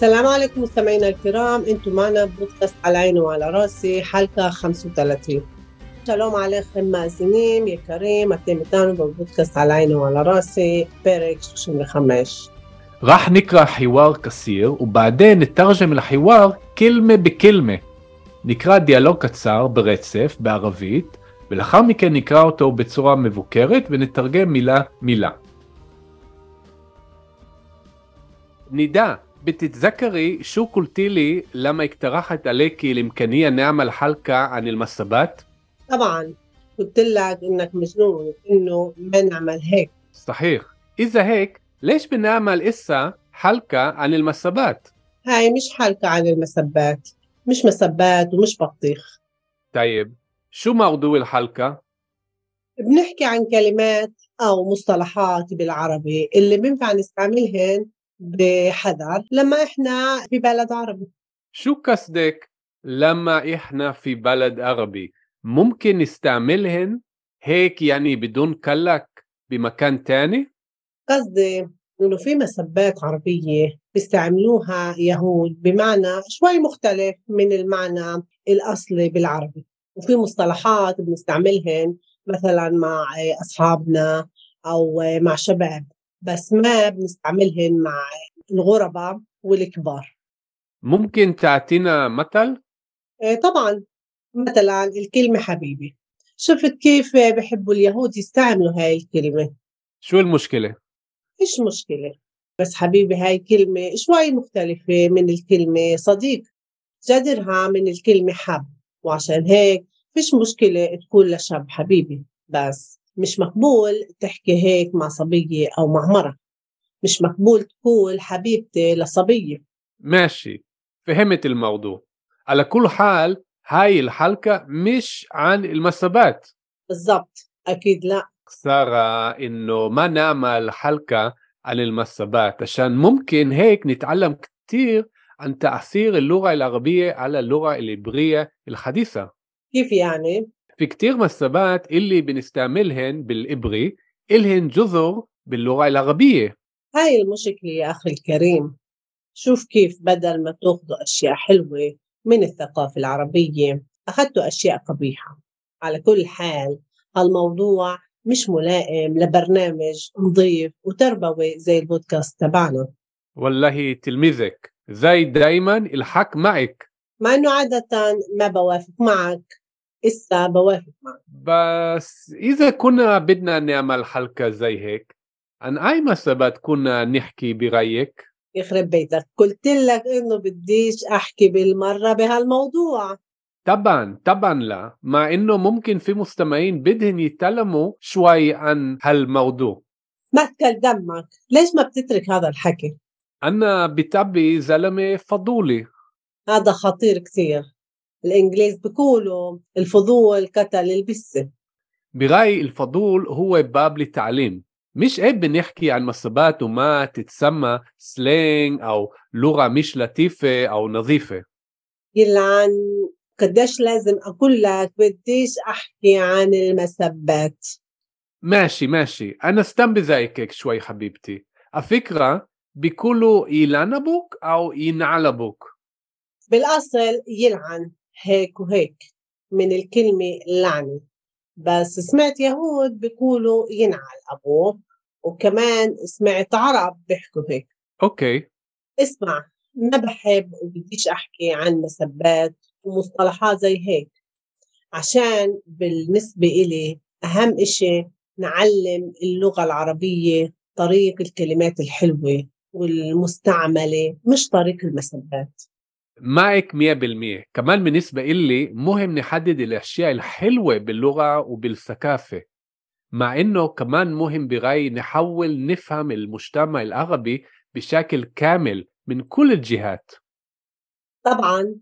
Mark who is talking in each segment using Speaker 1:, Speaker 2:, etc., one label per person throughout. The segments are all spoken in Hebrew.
Speaker 1: السلام عليكم مستمعينا الكرام انتم معنا بودكاست على عيني وعلى راسي حلقة 35 שלום עליכם מאזינים יקרים, אתם איתנו בבודקאסט על עיני ועל راسي פרק 35.
Speaker 2: راح نقرأ حوار قصير وبعدين نترجم الحوار كلمة بكلمة נקרא דיאלוג קצר ברצף בערבית ולאחר מכן נקרא אותו בצורה מבוקרת ונתרגם מילה מילה. نداء بتتذكري شو قلتي لي لما اقترحت عليك الإمكانية نعمل حلقة عن المسبات؟
Speaker 1: طبعا قلت لك إنك مجنون إنه ما نعمل هيك
Speaker 2: صحيح إذا هيك ليش بنعمل إسا حلقة عن المسبات؟
Speaker 1: هاي مش حلقة عن المسبات مش مسبات ومش بطيخ
Speaker 2: طيب شو موضوع الحلقة؟
Speaker 1: بنحكي عن كلمات أو مصطلحات بالعربي اللي بينفع نستعملهن بحذر لما إحنا في بلد عربي
Speaker 2: شو قصدك لما إحنا في بلد عربي؟ ممكن نستعملهن هيك يعني بدون كلك بمكان تاني؟
Speaker 1: قصدي إنه في مسبات عربية بيستعملوها يهود بمعنى شوي مختلف من المعنى الأصلي بالعربي وفي مصطلحات بنستعملهن مثلا مع أصحابنا أو مع شباب بس ما بنستعملهن مع الغرباء والكبار.
Speaker 2: ممكن تعطينا مثل؟
Speaker 1: إيه طبعا مثلا الكلمة حبيبي. شفت كيف بحبوا اليهود يستعملوا هاي الكلمة؟
Speaker 2: شو المشكلة؟
Speaker 1: فيش مشكلة؟ بس حبيبي هاي كلمة شوي مختلفة من الكلمة صديق. جذرها من الكلمة حب وعشان هيك فيش مشكلة تقول لشاب حبيبي بس. مش مقبول تحكي هيك مع صبية أو مع مرة. مش مقبول تقول حبيبتي لصبية.
Speaker 2: ماشي فهمت الموضوع. على كل حال هاي الحلقة مش عن المسبات
Speaker 1: بالضبط أكيد لا.
Speaker 2: خسارة إنه ما نعمل حلقة عن المسبات عشان ممكن هيك نتعلم كتير عن تأثير اللغة العربية على اللغة العبرية الحديثة.
Speaker 1: كيف يعني؟
Speaker 2: في كتير مسبات اللي بنستعملهن بالعبري إلهن جذر باللغة العربية.
Speaker 1: هاي المشكلة يا أخي الكريم. شوف كيف بدل ما تأخذوا أشياء حلوة من الثقافة العربية أخذتوا أشياء قبيحة. على كل حال هالموضوع مش ملائم لبرنامج نظيف وتربوي زي البودكاست تبعنا.
Speaker 2: والله تلميذك. زي دايما الحق معك.
Speaker 1: مع إنه عادة ما بوافق معك. إسا بوافق معك.
Speaker 2: بس إذا كنا بدنا نعمل حلقة زي هيك عن أي مسبات كنا نحكي برأيك؟
Speaker 1: يخرب بيتك. قلت لك إنه بديش أحكي بالمرة بهالموضوع.
Speaker 2: طبعا طبعا لا. مع إنه ممكن في مستمعين بدهن يتكلموا شوي عن هالموضوع.
Speaker 1: ما تكل دمك. ليش ما بتترك هذا الحكي؟
Speaker 2: أنا بتعبي زلمة فضولي.
Speaker 1: هذا خطير كثير الإنجليز بيقولوا الفضول قتل البسة.
Speaker 2: برأيي الفضول هو باب للتعليم. مش عيب نحكي عن مسبات وما تتسمى سلانج أو لغة مش لطيفة أو نظيفة.
Speaker 1: يلعن قديش لازم أقول لك بديش أحكي عن المسبات.
Speaker 2: ماشي ماشي. أنا استنبي زيك هيك شوي حبيبتي. الفكرة بيقولوا يلعنبوك أو ينعلبوك.
Speaker 1: بالأصل يلعن. هيك وهيك من الكلمة لعنة بس سمعت يهود بيقولوا ينعل أبوه وكمان سمعت عرب بيحكوا هيك.
Speaker 2: أوكي.
Speaker 1: اسمع ما بحب وبديش أحكي عن مسبات ومصطلحات زي هيك عشان بالنسبة إلي أهم إشي نعلم اللغة العربية طريق الكلمات الحلوة والمستعملة مش طريق المسبات.
Speaker 2: معك مية بالمية. كمان بالنسبة إلي مهم نحدد الأشياء الحلوة باللغة وبالثقافة مع إنه كمان مهم برأيي نحاول نفهم المجتمع العربي بشكل كامل من كل الجهات.
Speaker 1: طبعا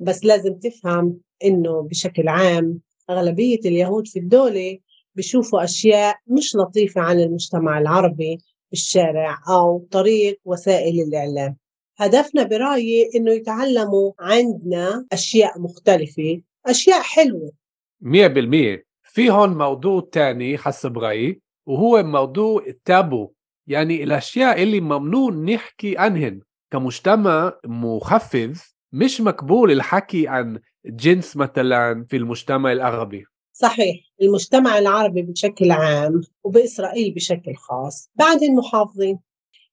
Speaker 1: بس لازم تفهم إنه بشكل عام أغلبية اليهود في الدولة بيشوفوا أشياء مش لطيفة عن المجتمع العربي بالشارع أو طريق وسائل الإعلام. هدفنا برأيي إنه يتعلموا عندنا أشياء مختلفة أشياء حلوة.
Speaker 2: مية بالمية. في هون موضوع تاني حسب رأيي وهو موضوع التابو. يعني الأشياء اللي ممنوع نحكي عنهن كمجتمع محفز مش مقبول الحكي عن جنس مثلا في المجتمع العربي.
Speaker 1: صحيح المجتمع العربي بشكل عام وبإسرائيل بشكل خاص. بعد المحافظين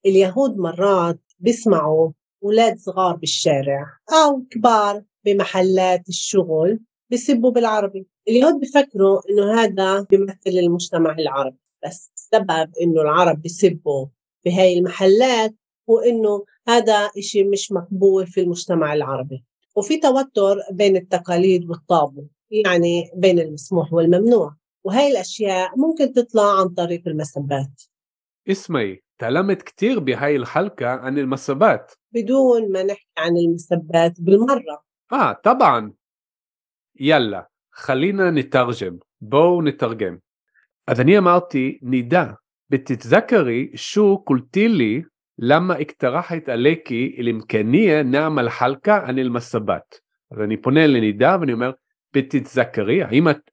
Speaker 1: اليهود مرات بيسمعوا أولاد صغار بالشارع أو كبار بمحلات الشغل بيسبوا بالعربي. اليهود بفكروا إنه هذا بيمثل المجتمع العربي بس السبب إنه العرب بيسبوا بهاي المحلات وإنه هذا إشي مش مقبول في المجتمع العربي. وفي توتر بين التقاليد والطابو يعني بين المسموح والممنوع. وهي الأشياء ممكن تطلع عن طريق المسبات.
Speaker 2: اسمعي تعلمت كثير بهاي الحلقة عن المسبات
Speaker 1: بدون ما نحكي عن المسبات بالمرة.
Speaker 2: آه طبعا. يلا خلينا نترجم. بو نترجم. اذا أنا قلتي نداء بتتذكري شو قلتي لي لما اقترحت عليكي الإمكانية نعمل حلقة عن المسبات אז אני פונה לנידה ואני אומר, بتتذكري האם את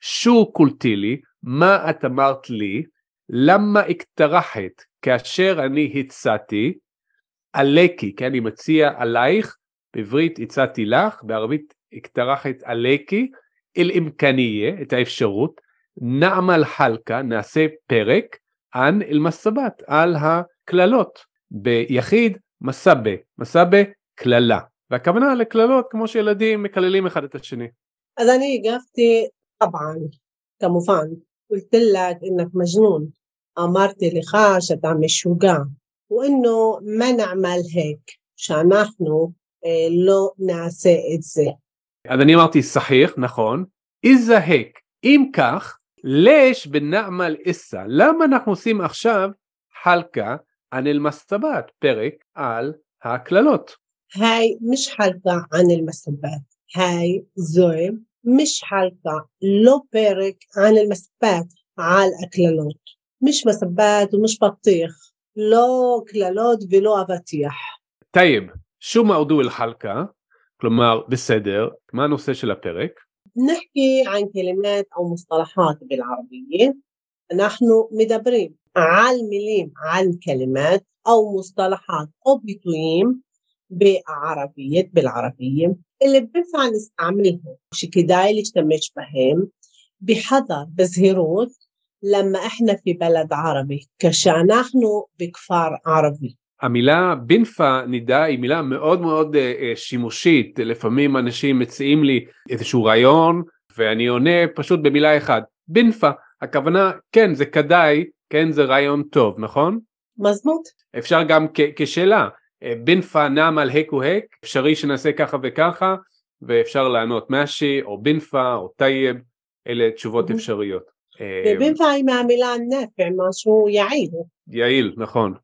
Speaker 2: شو قلتي لي؟ ما أتمرت لي؟ למה אקטרחת, כאשר אני הצעתי, עלקי, כי כן, אני מציע עלייך, בעברית הצעתי לך, בערבית אקטרחת עלקי, אל אימקניה, את האפשרות, נעמל חלקה, נעשה פרק, אנ אל מסבת, על הקללות. ביחיד, מסבה, מסבה, קללה. והכוונה לקללות כמו שילדים מקללים אחד את השני.
Speaker 1: אז אני הגבתי, כמובן, قلت لك انك مجنون אמרתי לך שאתה משוגע وانه ما نعمل هيك שאנחנו אה, לא נעשה את זה
Speaker 2: אז אני אמרתי صحيح נכון איזהק אם כך לש בנעמל איסה למה אנחנו עושים עכשיו חלקה ען אל-מסבת פרק על הקללות
Speaker 1: هاي مش حلقة عن المسبات هاي زوي مش حلقة لو بيرك عن المسبات على الأكلالوت مش مسبات ومش بطيخ לא קללות ולא אבטיח.
Speaker 2: טייב, שו מועדו אל-חלקה, כלומר בסדר, מה הנושא של הפרק?
Speaker 1: نحكي عن كلمات أو مصطلحات بالعربية نحن مدبرين على ميلين عن كلمات أو مصطلحات أو بيتويم بعربية بالعربية اللي بنفع نستعملهم شي كداي نشتمش بهم بحذر بزهيروت لما احنا في بلد عربي كشنحن בכפר ערבי.
Speaker 2: המילה בינפה נידה היא מילה מאוד מאוד uh, שימושית, לפעמים אנשים מציעים לי איזשהו רעיון ואני עונה פשוט במילה אחת, בינפה, הכוונה כן זה כדאי, כן זה רעיון טוב, נכון?
Speaker 1: מזמות.
Speaker 2: אפשר גם כשאלה, بنفع نعمل هيك وهيك, אפשרי שנעשה ככה וככה, ואפשר לענות ماشي או بنفع או طيب, אלה תשובות אפשריות.
Speaker 1: ו بنفع היא מהמילה נפע, משהו יעיל.
Speaker 2: יעיל, נכון.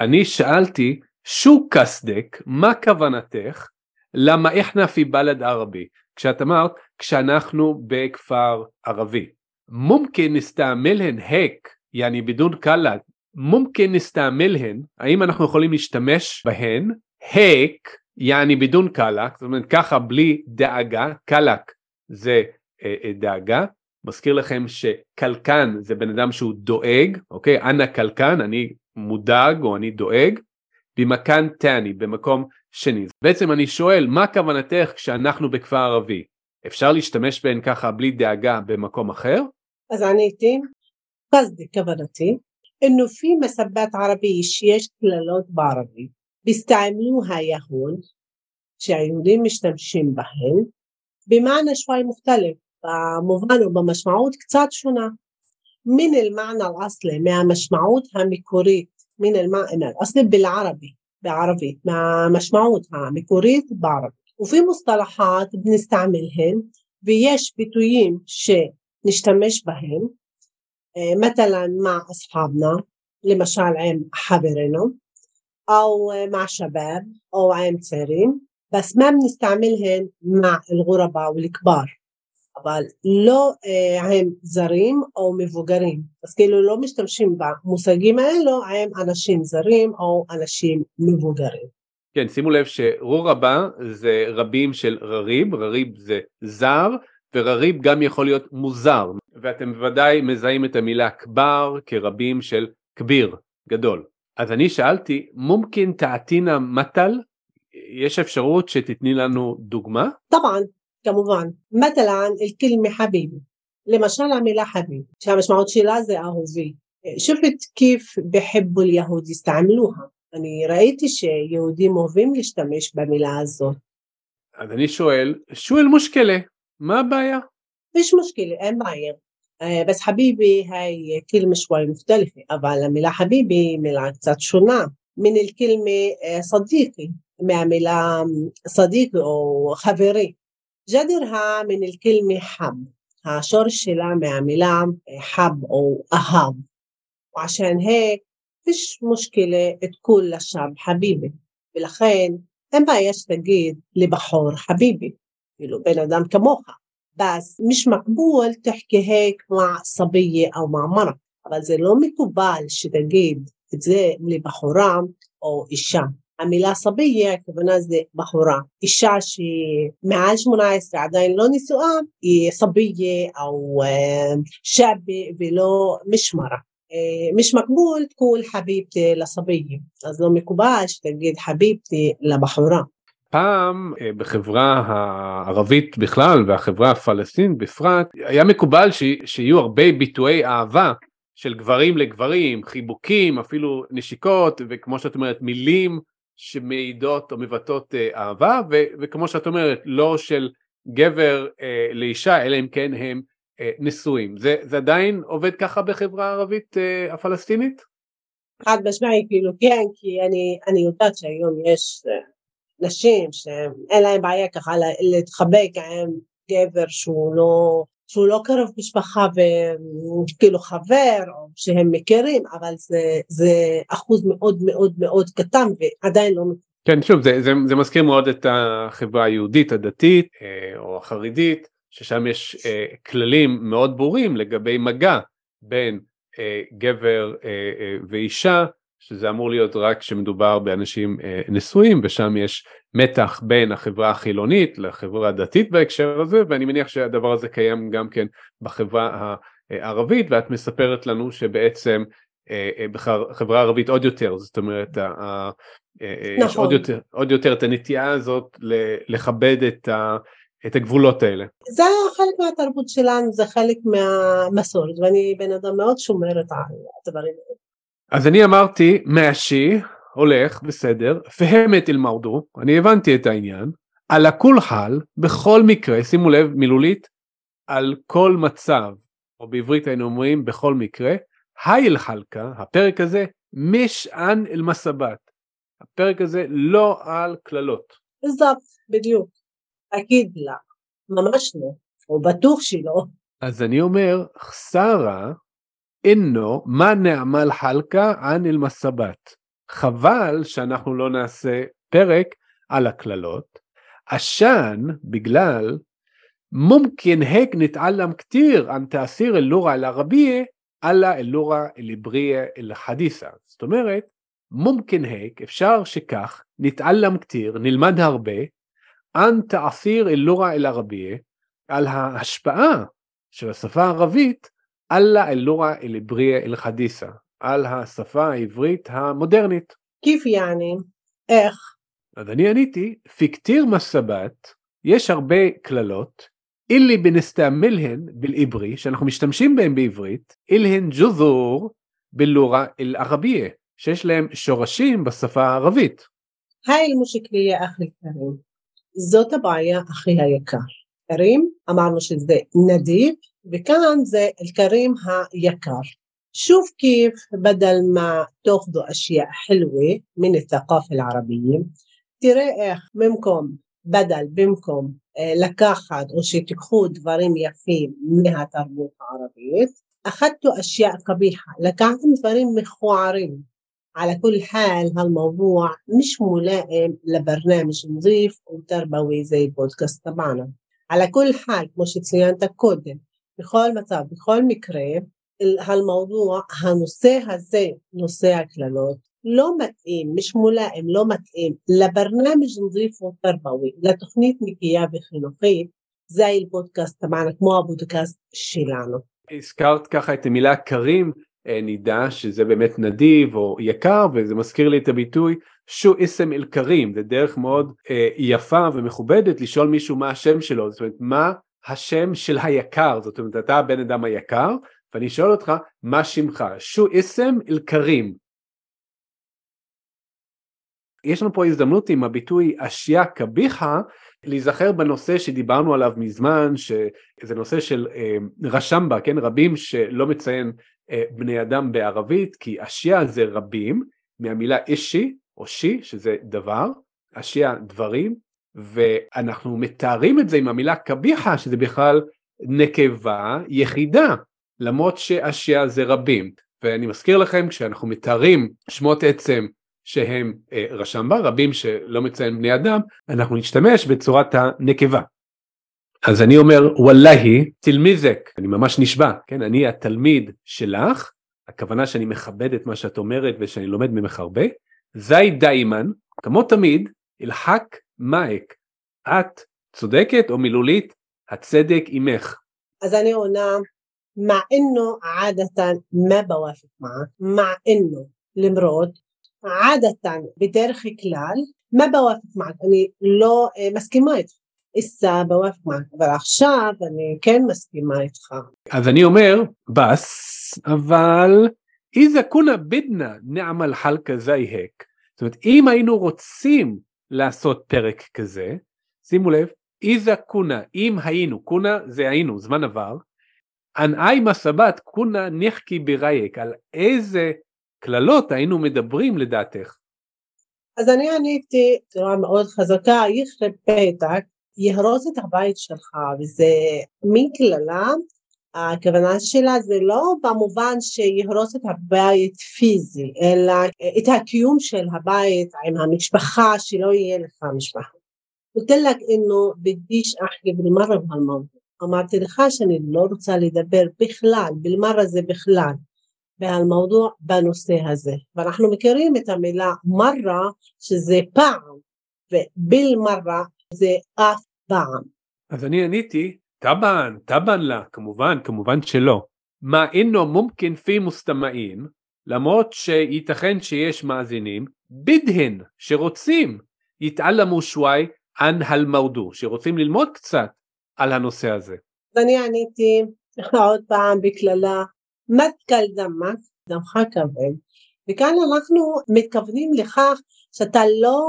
Speaker 2: אני שאלתי, שו קסדק, מה כוונתך? למה איחנה פי בלד ערבי? כשאת אמרת, כשאנחנו בכפר ערבי. מומקן נסתעמלהן הק, יעני בידון קלת, מומקן נסתעמל הן, האם אנחנו יכולים להשתמש בהן, הק, יעני בדון קלק, זאת אומרת ככה בלי דאגה, קלק זה אה, אה, דאגה, מזכיר לכם שקלקן זה בן אדם שהוא דואג, אוקיי, אנא קלקן, אני מודאג או אני דואג, במקן תני, במקום שני. בעצם אני שואל, מה כוונתך כשאנחנו בכפר ערבי? אפשר להשתמש בהן ככה בלי דאגה במקום אחר?
Speaker 1: אז עניתי, פזדי כוונתי, إنه في مسبات عربية شيشتها للوت بعربي بيستعملوها يهون مش مشتمشين بهن. بمعنى شوي مختلف آه، مفانو ובמשמעות كتات شنا من المعنى الأصلي مع משמעותها ميكوريت من المعنى الأصلي بالعربي بعربي مع משמעותها ميكوريت بعربي وفي مصطلحات بنستعملهن بيش بتويم شي نشتمش بهن. مثلا مع أصحابنا لمشان עם חברינו, أو مع شباب أو עם צעירים, بس ما بنستعملهن مع الغرباء والكبار אבל לא אה, עם זרים או מבוגרים, אז כאילו לא משתמשים במושגים האלו עם אנשים זרים או אנשים מבוגרים.
Speaker 2: כן, שימו לב שרור רבה זה רבים של רריב, רריב זה זר, ורריב גם יכול להיות מוזר, ואתם בוודאי מזהים את המילה כבר כרבים של כביר, גדול. אז אני שאלתי, מומקין תעתינה מטל? יש אפשרות שתתני לנו דוגמה?
Speaker 1: طبعا כמובן. مثلا الكلمة حبيبي למשל המילה חביב שהמשמעות שלה זה אהובי. شفت كيف بحبوا اليهود يستعملوها אני ראיתי שיהודים אוהבים להשתמש במילה הזאת.
Speaker 2: אז אני שואל, שואל מושכלה, ما بايع
Speaker 1: مش مشكلة أنا معايا بس حبيبي هاي كلمة شوي مختلفة أبعا لما حبيبي ملعا קצת שונה من الكلمة صديقي מהמילה صديقي או חברי. ג'דרها من الكلمة حب השורש שלה מהמילה حب או אהב. وعشان هيك فيش مشكلة تقول للشعب حبيبي ולכן אין בעיה שתגיד לבחור חביבי. כאילו בן אדם כמוך بس مش مقبول تحكي هيك مع صبية أو مع مرة אבל זה לא מקובל שתגיד את זה לבחורה או אישה המילה סביה הכוונה זה בחורה, אישה שמעל 18 עדיין לא נשואה היא סביה או שבי ולא משמרה. مش مقبول تقول حبيبتي لصبية אז לא מקובל שתגיד חביבתי לבחורה.
Speaker 2: פעם בחברה הערבית בכלל והחברה הפלסטינית בפרט היה מקובל ש... שיהיו הרבה ביטויי אהבה של גברים לגברים, חיבוקים, אפילו נשיקות וכמו שאת אומרת מילים שמעידות או מבטאות אהבה ו- וכמו שאת אומרת לא של גבר אה, לאישה אלא אם כן הם אה, נשואים זה, זה עדיין עובד ככה בחברה הערבית אה, הפלסטינית?
Speaker 1: חד משמעי כאילו כן כי אני, אני יודעת שהיום יש נשים שאין להם בעיה ככה להתחבק עם גבר שהוא לא שהוא לא קרוב משפחה וכאילו חבר או שהם מכירים אבל זה, זה אחוז מאוד מאוד מאוד קטן ועדיין לא
Speaker 2: כן שוב זה, זה, זה מזכיר מאוד את החברה היהודית הדתית או החרדית ששם יש כללים מאוד ברורים לגבי מגע בין גבר ואישה שזה אמור להיות רק כשמדובר באנשים נשואים ושם יש מתח בין החברה החילונית לחברה הדתית בהקשר הזה ואני מניח שהדבר הזה קיים גם כן בחברה הערבית ואת מספרת לנו שבעצם בחברה הערבית עוד יותר זאת אומרת נכון. יש עוד יותר, עוד יותר את הנטייה הזאת לכבד את, ה, את הגבולות האלה.
Speaker 1: זה חלק מהתרבות שלנו זה חלק מהמסורת ואני בן אדם מאוד שומרת על הדברים האלה.
Speaker 2: אז אני אמרתי מאשי הולך בסדר פהמת אל מרדו אני הבנתי את העניין על הכול חל בכל מקרה שימו לב מילולית על כל מצב או בעברית היינו אומרים בכל מקרה הייל חלקה הפרק הזה משען אל מסבת הפרק הזה לא על קללות.
Speaker 1: בזאת בדיוק אגיד לה ממש לא או בטוח שלא
Speaker 2: אז אני אומר, חסרה אינו מה נעמל חלקה אנ אל מסבת. חבל שאנחנו לא נעשה פרק על הקללות. עשן בגלל מומקין הק נתעלם כתיר אן תאסיר אל לורה אל ערבייה אללה אל לורה אל עבריה אל חדיסה. זאת אומרת מומקין הק אפשר שכך נתעלם כתיר נלמד הרבה אן תאסיר אל לורה אל ערבייה על ההשפעה של השפה הערבית אללה אלורה אלבריה אלחדיסה, על השפה העברית המודרנית.
Speaker 1: כיף יעני, איך?
Speaker 2: אז אני עניתי, פיקטיר מסבת, יש הרבה קללות, אילי בנסתעמלהן בלעברי, שאנחנו משתמשים בהן בעברית, אילהן ג'וזור בלורה אל ערבייה, שיש להם שורשים בשפה הערבית.
Speaker 1: היי אל מושיקלי יא אחי קרים, זאת הבעיה הכי היקר. קרים, אמרנו שזה נדיב, וכאן זה אל-קרים היקר. شوف كيف بدل ما تاخذوا أشياء حلوة من الثقافة العربية ترى ممكن بدل بمكم آه، לקחת או שתיקחו דברים יפים מהתרבות הערבית, أخذتوا أشياء قبيحة לקחתם דברים מכוערים على كل حال هالموضوع مش ملائم لبرنامج نظيف وتربوي زي البودكاست تبعنا على كل حال כמו שציינת קודם, בכל מצב, בכל מקרה, الموضوع, הנושא הזה, נושא הקללות, לא מתאים, مش מולאם, לא מתאים לברנמג' נזיף ותרבווי, לתוכנית נקייה וחינוכית, זה הפודקאסט, כלומר כמו הפודקאסט שלנו.
Speaker 2: הזכרת ככה את המילה קרים, נדע שזה באמת נדיב או יקר וזה מזכיר לי את הביטוי שו איסם אל קרים זה דרך מאוד אה, יפה ומכובדת לשאול מישהו מה השם שלו. זאת אומרת מה השם של היקר? זאת אומרת אתה הבן אדם היקר ואני שואל אותך מה שמך? שו איסם אל קרים יש לנו פה הזדמנות עם הביטוי אשיה קביחה להיזכר בנושא שדיברנו עליו מזמן שזה נושא של אה, רשמבה כן? רבים שלא מציין אה, בני אדם בערבית כי אשיה זה רבים מהמילה אישי או שי שזה דבר אשיה דברים ואנחנו מתארים את זה עם המילה קביחה שזה בכלל נקבה יחידה למרות שאשיה זה רבים. ואני מזכיר לכם כשאנחנו מתארים שמות עצם שהם אה, רשמבה רבים שלא מציין בני אדם אנחנו נשתמש בצורת הנקבה אז אני אומר וואלהי תלמיזק אני ממש נשבע כן אני התלמיד שלך הכוונה שאני מכבד את מה שאת אומרת ושאני לומד ממך הרבה זי דיימן כמו תמיד אלחק מאק את צודקת או מילולית הצדק עמך.
Speaker 1: אז אני עונה مع انه عادة ما بوافق معك مع انه למרות عادة בדרך כלל ما بوافق معك אני לא מסכימה איתך אסע בוואפמן, אבל עכשיו אני כן מסכימה איתך.
Speaker 2: אז אני אומר, בס, אבל איזה כונה בידנה נעמל חלקה זייהק. זאת אומרת, אם היינו רוצים לעשות פרק כזה, שימו לב, איזה כונה, אם היינו, כונה זה היינו, זמן עבר, אנאי מסבת כונה נחקי ברייק, על איזה קללות היינו מדברים לדעתך?
Speaker 1: אז אני עניתי בצורה מאוד חזקה, יכרה פתק, יהרוס את הבית שלך, וזה מין קללה, הכוונה שלה זה לא במובן שיהרוס את הבית פיזי, אלא אה, את הקיום של הבית עם המשפחה, שלא יהיה לך משפחה. נותן לה אינו בדיש אחי בלמרה והמוות. אמרתי לך שאני לא רוצה לדבר בכלל, בלמרה זה בכלל, ועל מודו בנושא הזה. ואנחנו מכירים את המילה מרה שזה פעם, ובלמרה זה אף פעם.
Speaker 2: אז אני עניתי, טבען, טבען לה, כמובן, כמובן שלא. מה אינו מומקין פי מוסתמאין, למרות שייתכן שיש מאזינים, בידהן, שרוצים, יתעלמו שוואי אן הלמרדו, שרוצים ללמוד קצת על הנושא הזה.
Speaker 1: ואני עניתי עוד פעם בקללה, מתקל דמק, דמך כבד, וכאן אנחנו מתכוונים לכך שאתה לא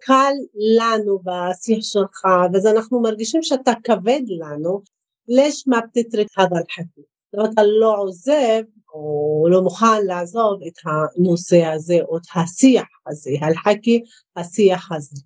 Speaker 1: קל לנו בשיח שלך, ואז אנחנו מרגישים שאתה כבד לנו, לש מה בתתרק הדר חכי. אתה לא עוזב או לא מוכן לעזוב את הנושא הזה או את השיח הזה, هالحكي השיח הזה.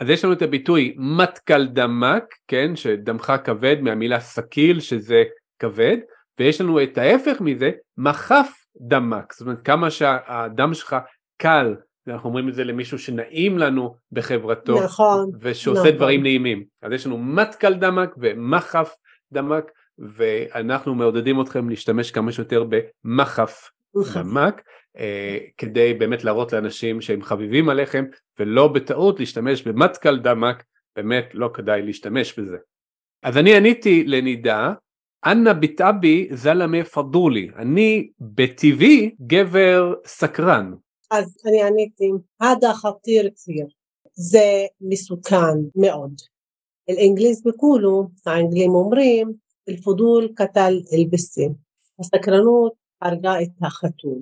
Speaker 2: אז יש לנו את הביטוי ما أتقل دمك, כן, שדמך כבד מהמילה ثقيل שזה כבד, ויש לנו את ההפך מזה, ما أخف دمك, זאת אומרת כמה שהדם שלך קל, אנחנו אומרים את זה למישהו שנעים לנו בחברתו,
Speaker 1: נכון,
Speaker 2: ושעושה
Speaker 1: נכון.
Speaker 2: דברים נעימים. אז יש לנו ما أتقل دمك ו ما أخف דמק, ואנחנו מעודדים אתכם להשתמש כמה שיותר במחף דמק. אה, כדי באמת להראות לאנשים שהם חביבים עליכם ולא בטעות להשתמש במטקל דמק, באמת לא כדאי להשתמש בזה. אז אני עניתי לנידה, אנא ביטאבי זלמה פדולי, אני בטבעי גבר סקרן.
Speaker 1: אז אני עניתי, הדה חתיר ציר, זה מסוכן מאוד. אל-אנגליז בקולו, האנגלים אומרים, אל-פדול קטל אל-בסים, הסקרנות הרגה את החתול.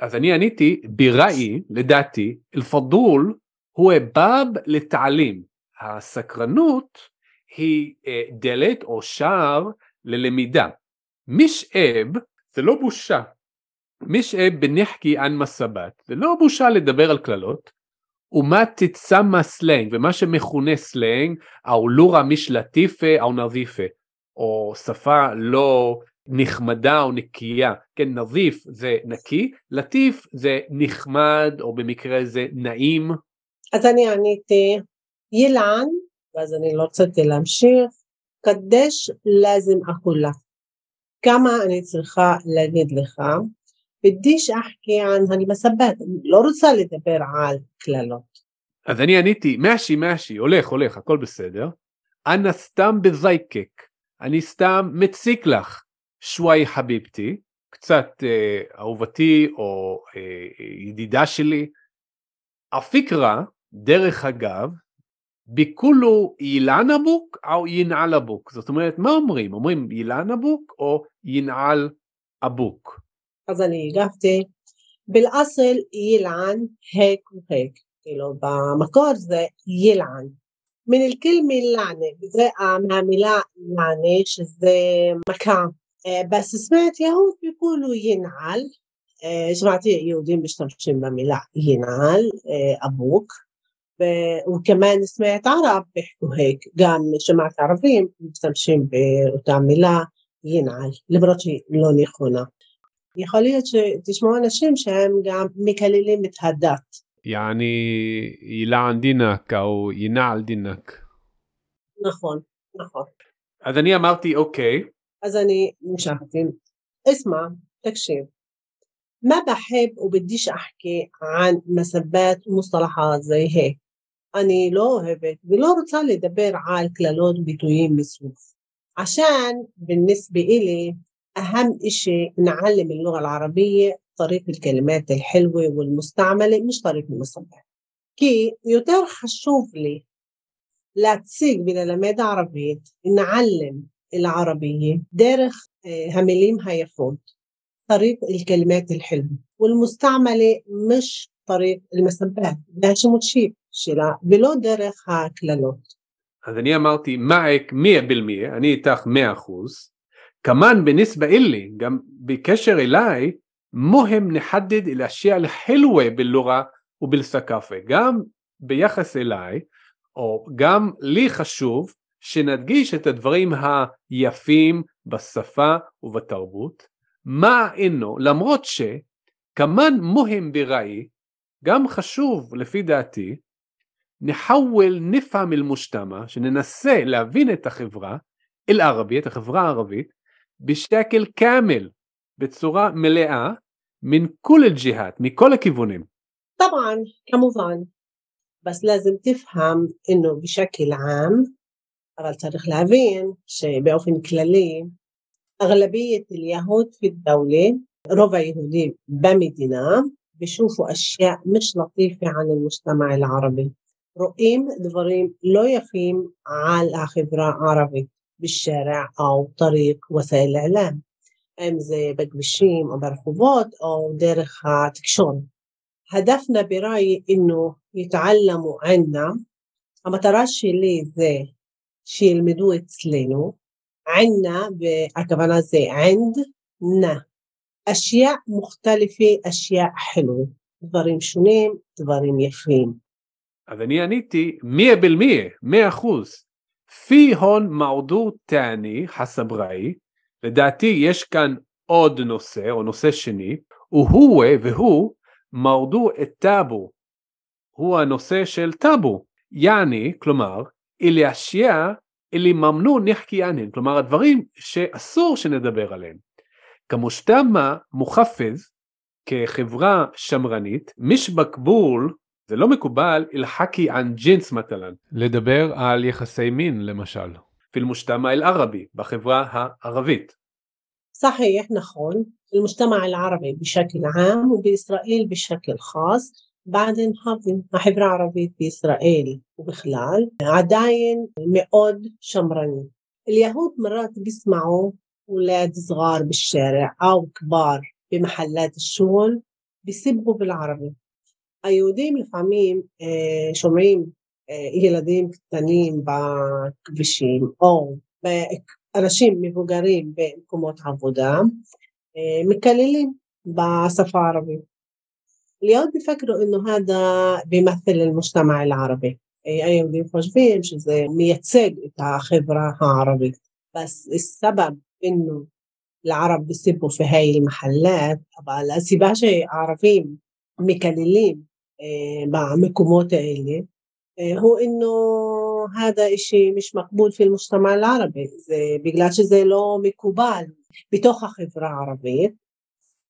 Speaker 2: אז אני עניתי בראי לדעתי אל-פדול הוא באב לתעלים הסקרנות היא דלת או שער ללמידה זאת זה לא בושה. מי שבנחקי ען מסבת, זה לא בושה לדבר על קללות, ומה תצמא סלנג, ומה שמכונה סלנג, או לורה משלטיפה או נזיפה, או שפה לא נחמדה או נקייה, כן, נזיף זה נקי, לטיף זה נחמד, או במקרה זה נעים.
Speaker 1: אז אני עניתי, אילן, ואז אני לא רציתי להמשיך, קדש לזם אכולה. כמה אני צריכה להגיד לך? بديش أحكي عن هالمسبات לא רוצה לדבר על קללות.
Speaker 2: אז אני עניתי, מאשי מאשי, הולך הולך, הכל בסדר. אנא סתם בזייקק, אני סתם מציק לך, שוואי חביבתי, קצת אה, אהובתי או אה, ידידה שלי. הפיקרה, דרך אגב, ביקולו אילן אבוק או ינעל אבוק. זאת אומרת, מה אומרים? אומרים אילן אבוק או ינעל אבוק?
Speaker 1: אז אני הגבתי, באל-אסל ילען היק והיק, כאילו במקור זה ילען. מן אל-כלמי לענה, וזה מהמילה לענה שזה מכה. بس سمعت يهود بيقولوا ينعل שמעתי יהודים משתמשים במילה ינעל, אבוק, וכמן סמעת ערב ביחכו היק, גם שמעת ערבים משתמשים באותה מילה ינעל, למרות שהיא לא נכונה. יכול להיות שתשמעו אנשים שהם גם מקללים את הדת.
Speaker 2: יעני ילען דינק או ינעל דינק.
Speaker 1: נכון, נכון.
Speaker 2: אז אני אמרתי אוקיי.
Speaker 1: אז אני המשכתי. اسمع تكشيف ما بحب وبديش أحكي عن مسبات ومصطلحات زي هيك אני לא אוהבת ולא רוצה לדבר על קללות וביטויים מסוג. عشان بالنسبة إلي أهم شيء نعلم اللغة العربية طريق الكلمات الحلوة والمستعملة مش طريق المصطلح كي يتر خشوف لي لاتسيق باللمادة عربية نعلم العربية دارخ آه، هميليم هيفود طريق الكلمات الحلوة والمستعملة مش طريق المسبات ده شي متشيب شلا بلو دارخ
Speaker 2: هاك للوت. هذا معك 100% أني تاخ 100% כמאן בניסבה אילי, גם בקשר אליי, מוהם נחדד אל אשיה אל-חילווה בלורה ובלסקאפה. גם ביחס אליי, או גם לי חשוב, שנדגיש את הדברים היפים בשפה ובתרבות, מה אינו, למרות שכמאן מוהם בראי, גם חשוב לפי דעתי, נחוול נפעם אל מושתמה, שננסה להבין את החברה, אל ערבי, את החברה הערבית, בשקל כامل בצורה מלאה من كل الجهات מכל הכיוונים.
Speaker 1: طبعا כמובן بس لازم تفهم انه بشكل عام אבל צריך להבין שבאופן כללי أغلبية اليهود في الدولة ربع يهودي بمدينة بيشوفوا أشياء مش لطيفة عن المجتمع العربي رؤيم دفرين لو يفهم على الخبرة عربي بالشارع أو طريق وسائل الإعلام אם זה בכבישים או ברחובות או דרך התקשורת. هدفنا برأيي إنه يتعلموا عنا המטרה שלי זה שילמדו אצלנו, ענה, הכוונה זה ענד, נא. אשיה מוכתלפי אשיה חלו, דברים שונים, דברים יפים.
Speaker 2: אז אני עניתי מאה בלמיה, מאה אחוז. פי הון מעודור תעני הסבראי, לדעתי יש כאן עוד נושא או נושא שני, והוא והוא מעודור את טאבו, הוא הנושא של טאבו, יעני, כלומר, אלישיה אלי ממנו נחקי נחקיאנין, כלומר הדברים שאסור שנדבר עליהם. כמושתמה מוחפז, כחברה שמרנית, מישבק בול זה לא מקובל אלחקי ען ג'ינס מטלן.
Speaker 3: לדבר על יחסי מין למשל.
Speaker 2: في المجتمع العربي בחברה הערבית.
Speaker 1: صحيح נכון, المجتمع العربي بشكل عام وبإسرائيل بشكل خاص بعدين החברה הערבית בישראל ובכלל עדיין מאוד שמרנית. اليهود مرات بيسمعوا أولاد صغار بالشارع أو كبار بمحلات الشغل بيسبوا بالعربي היהודים לפעמים אה, שומעים אה, ילדים קטנים בכבישים או אנשים מבוגרים במקומות עבודה آه، مكللين بصفة عربية اليهود بيفكروا إنه هذا بيمثل المجتمع العربي أيام دي חושבים שזה מייצג את החברה הערבית. بس السبب إنه العرب بيسبوا في هاي المحلات אבל הסיבה שהערבים מקללים במקומות האלה هو إنه هذا إشي مش مقبول في المجتمع العربي זה בגלל שזה לא מקובל בתוך החברה הערבית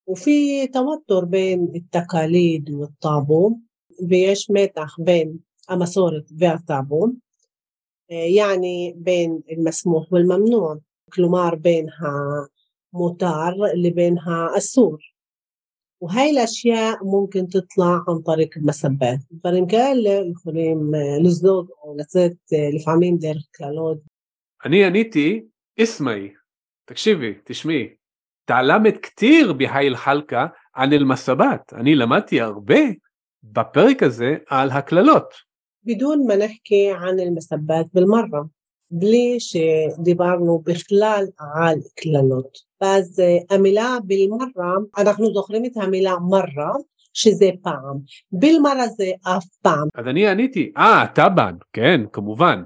Speaker 1: وفي توتر بين التقاليد والطابون ויש מתח בין המסורת והטאבון يعني بين المسموح والممنوع كلمار بين המותר לבין האסור وهاي الأشياء ممكن تطلع عن طريق المسبات דברים כאלה יכולים לזלוג או לצאת לפעמים דרך קללות.
Speaker 2: אני עניתי, اسمعي, תקשיבי, תשמעי, تعلمت كتير بهاي الحلقة عن المسبات, אני למדתי הרבה בפרק הזה על הקללות.
Speaker 1: بدون ما نحكي عن المسبات بالمرة בלי שדיברנו בכלל על קללות. ואז אה, המילה בלמרה, אנחנו זוכרים את המילה מרה, שזה פעם. בלמרה זה אף פעם.
Speaker 2: אז אני עניתי, אה, טבן, כן, כמובן.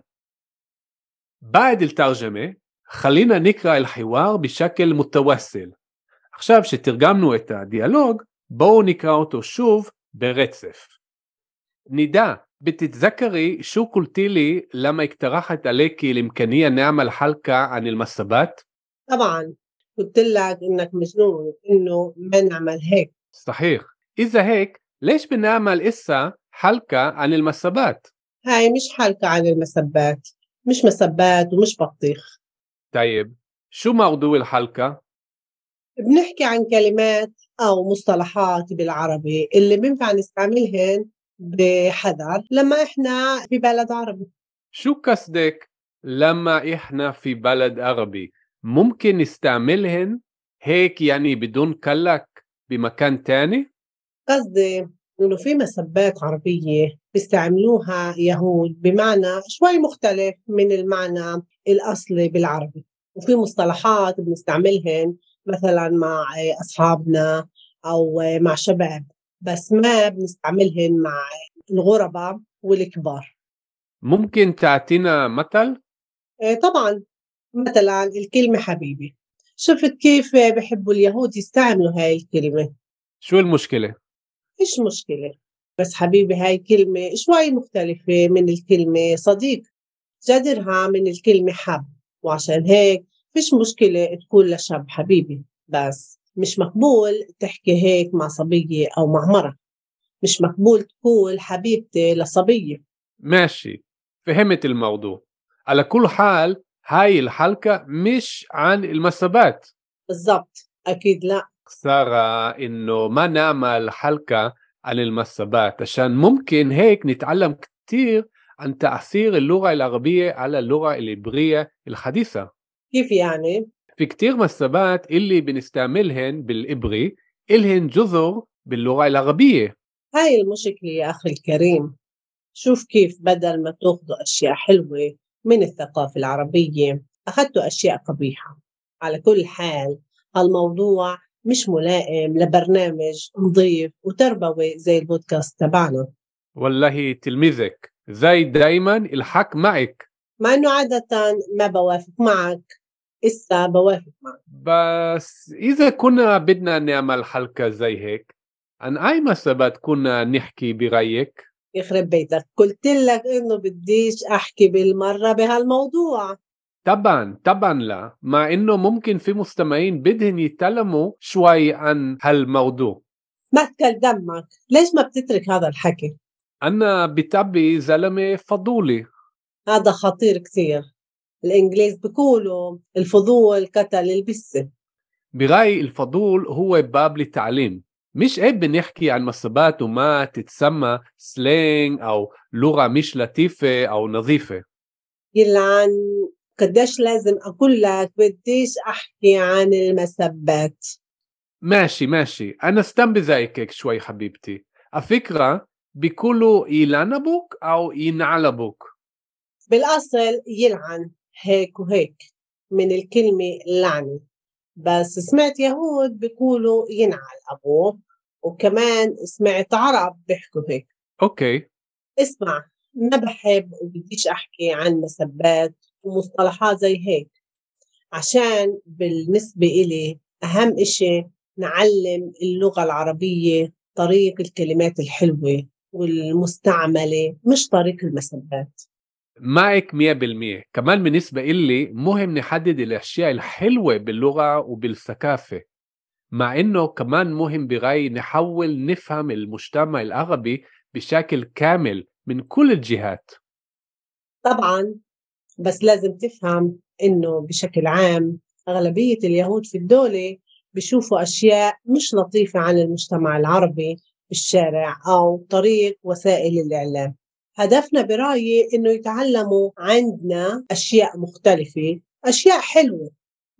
Speaker 2: בעד אל-תרג'מה, חלינה נקרא אל-חיוואר בשקל מוטווסל. עכשיו שתרגמנו את הדיאלוג, בואו נקרא אותו שוב ברצף. نداء بتتذكري شو قلتي لي لما اقترحت عليك الإمكانية نعمل حلقة عن المسبات؟
Speaker 1: طبعا قلت لك إنك مجنون إنه ما نعمل هيك
Speaker 2: صحيح إذا هيك ليش بنعمل إسا حلقة عن المسبات؟
Speaker 1: هاي مش حلقة عن المسبات مش مسبات ومش بطيخ
Speaker 2: طيب شو موضوع الحلقة؟
Speaker 1: بنحكي عن كلمات أو مصطلحات بالعربي اللي بينفع نستعملهن بحذر لما إحنا في بلد عربي
Speaker 2: شو قصدك لما إحنا في بلد عربي؟ ممكن نستعملهن هيك يعني بدون كلك بمكان تاني؟
Speaker 1: قصدي إنه في مسبات عربية بيستعملوها يهود بمعنى شوي مختلف من المعنى الأصلي بالعربي وفي مصطلحات بنستعملهن مثلا مع أصحابنا أو مع شباب بس ما بنستعملهن مع الغرباء والكبار.
Speaker 2: ممكن تعطينا مثل؟
Speaker 1: طبعا مثلا الكلمة حبيبي. شفت كيف بحبوا اليهود يستعملوا هاي الكلمة؟
Speaker 2: شو المشكلة؟
Speaker 1: فيش مشكلة؟ بس حبيبي هاي كلمة شوي مختلفة من الكلمة صديق. جذرها من الكلمة حب وعشان هيك فيش مشكلة تقول لشاب حبيبي بس. مش مقبول تحكي هيك مع صبية أو مع مرة. مش مقبول تقول حبيبتي لصبية.
Speaker 2: ماشي فهمت الموضوع. على كل حال هاي الحلقة مش عن المسابات.
Speaker 1: بالضبط أكيد لا.
Speaker 2: خسارة إنه ما نعمل حلقة عن المسابات عشان ممكن هيك نتعلم كتير عن تأثير اللغة العربية على اللغة العبرية الحديثة.
Speaker 1: كيف يعني؟
Speaker 2: في كتير مسابات اللي بنستعملهن بالعبري إلهن جذر باللغة العربية.
Speaker 1: هاي المشكلة يا أخي الكريم. شوف كيف بدل ما تأخذوا أشياء حلوة من الثقافة العربية أخذتوا أشياء قبيحة. على كل حال هالموضوع مش ملائم لبرنامج نظيف وتربوي زي البودكاست تبعنا.
Speaker 2: والله تلميذك. زي دايما الحق معك.
Speaker 1: مع إنه عادة ما بوافق معك. إسا بوافق معك.
Speaker 2: بس إذا كنا بدنا نعمل حلقة زي هيك عن أي مسابات كنا نحكي برأيك؟
Speaker 1: يخرب بيتك. قلت لك إنه بديش أحكي بالمرة بهالموضوع.
Speaker 2: طبعا طبعا لا. مع إنه ممكن في مستمعين بدهم يتعلموا شوي عن هالموضوع.
Speaker 1: ما تكل دمك. ليش ما بتترك هذا الحكي؟
Speaker 2: أنا بتعبي زلمة فضولي.
Speaker 1: هذا خطير كثير الإنجليز بيقولوا الفضول قتل البسة.
Speaker 2: برأيي الفضول هو باب للتعليم. مش عيب بنحكي عن مصبات وما تتسمى سلينج أو لغة مش لطيفة أو نظيفة.
Speaker 1: يلعن قديش لازم أقول لك بديش أحكي عن المسبات.
Speaker 2: ماشي ماشي. أنا سתם بزايكك شوي حبيبتي. الفكرة بيقولوا يلعن أبوك أو
Speaker 1: ينعل أبوك بالأصل يلعن. هيك وهيك من الكلمة لعنة بس سمعت يهود بيقولوا ينعل أبوه وكمان سمعت عرب بيحكوا هيك.
Speaker 2: أوكي.
Speaker 1: اسمع ما بحب وبديش أحكي عن مسبات ومصطلحات زي هيك عشان بالنسبة إلي أهم إشي نعلم اللغة العربية طريق الكلمات الحلوة والمستعملة مش طريق المسبات.
Speaker 2: معك 100% كمان بالنسبة إلي مهم نحدد الأشياء الحلوة باللغة وبالثقافة مع إنه كمان مهم برأيي نحاول نفهم المجتمع العربي بشكل كامل من كل الجهات.
Speaker 1: طبعا بس لازم تفهم إنه بشكل عام أغلبية اليهود في الدولة بيشوفوا أشياء مش لطيفة عن المجتمع العربي بالشارع أو طريق وسائل الإعلام. هدفنا برأيي إنه يتعلموا عندنا أشياء مختلفة أشياء حلوة.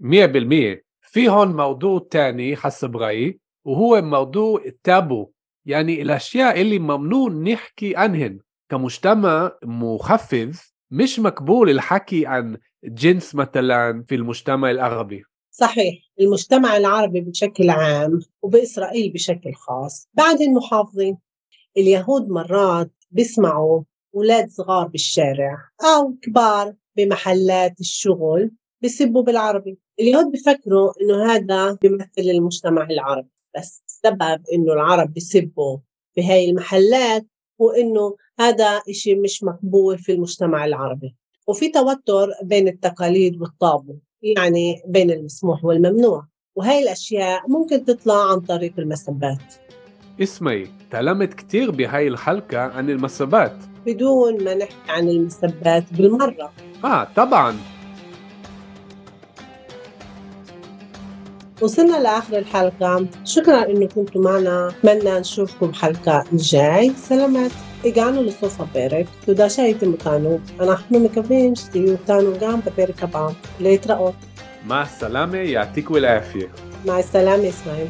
Speaker 2: مية بالمية. في هون موضوع تاني حسب رأيي وهو موضوع التابو. يعني الأشياء اللي ممنوع نحكي عنهن كمجتمع مخفف مش مقبول الحكي عن جنس مثلا في المجتمع العربي.
Speaker 1: صحيح المجتمع العربي بشكل عام وبإسرائيل بشكل خاص. بعد المحافظين اليهود مرات بيسمعوا أولاد صغار بالشارع أو كبار بمحلات الشغل بيسبوا بالعربي. اليهود بفكروا إنه هذا بيمثل المجتمع العربي بس السبب إنه العرب بيسبوا في هاي المحلات وإنه هذا إشي مش مقبول في المجتمع العربي. وفي توتر بين التقاليد والطابو يعني بين المسموح والممنوع. وهي الأشياء ممكن تطلع عن طريق المسبات.
Speaker 2: اسمعي تعلمت كثير بهاي الحلقة عن المسبات.
Speaker 1: بدون ما نحكي عن المسبات بالمرة.
Speaker 2: آه طبعا.
Speaker 1: وصلنا لآخر الحلقة. شكرا إنه كنتوا معنا. أتمنى نشوفكم بحلقة الجاي. سلامات. إجانو لصوفا بيرك. تودا شايت مكانو أنا أحنا مكبين شتيو تانو قام ببيرك أبام
Speaker 2: ليترقوا مع السلامة. يعطيكم
Speaker 1: العافية. مع السلامة إسماعيل.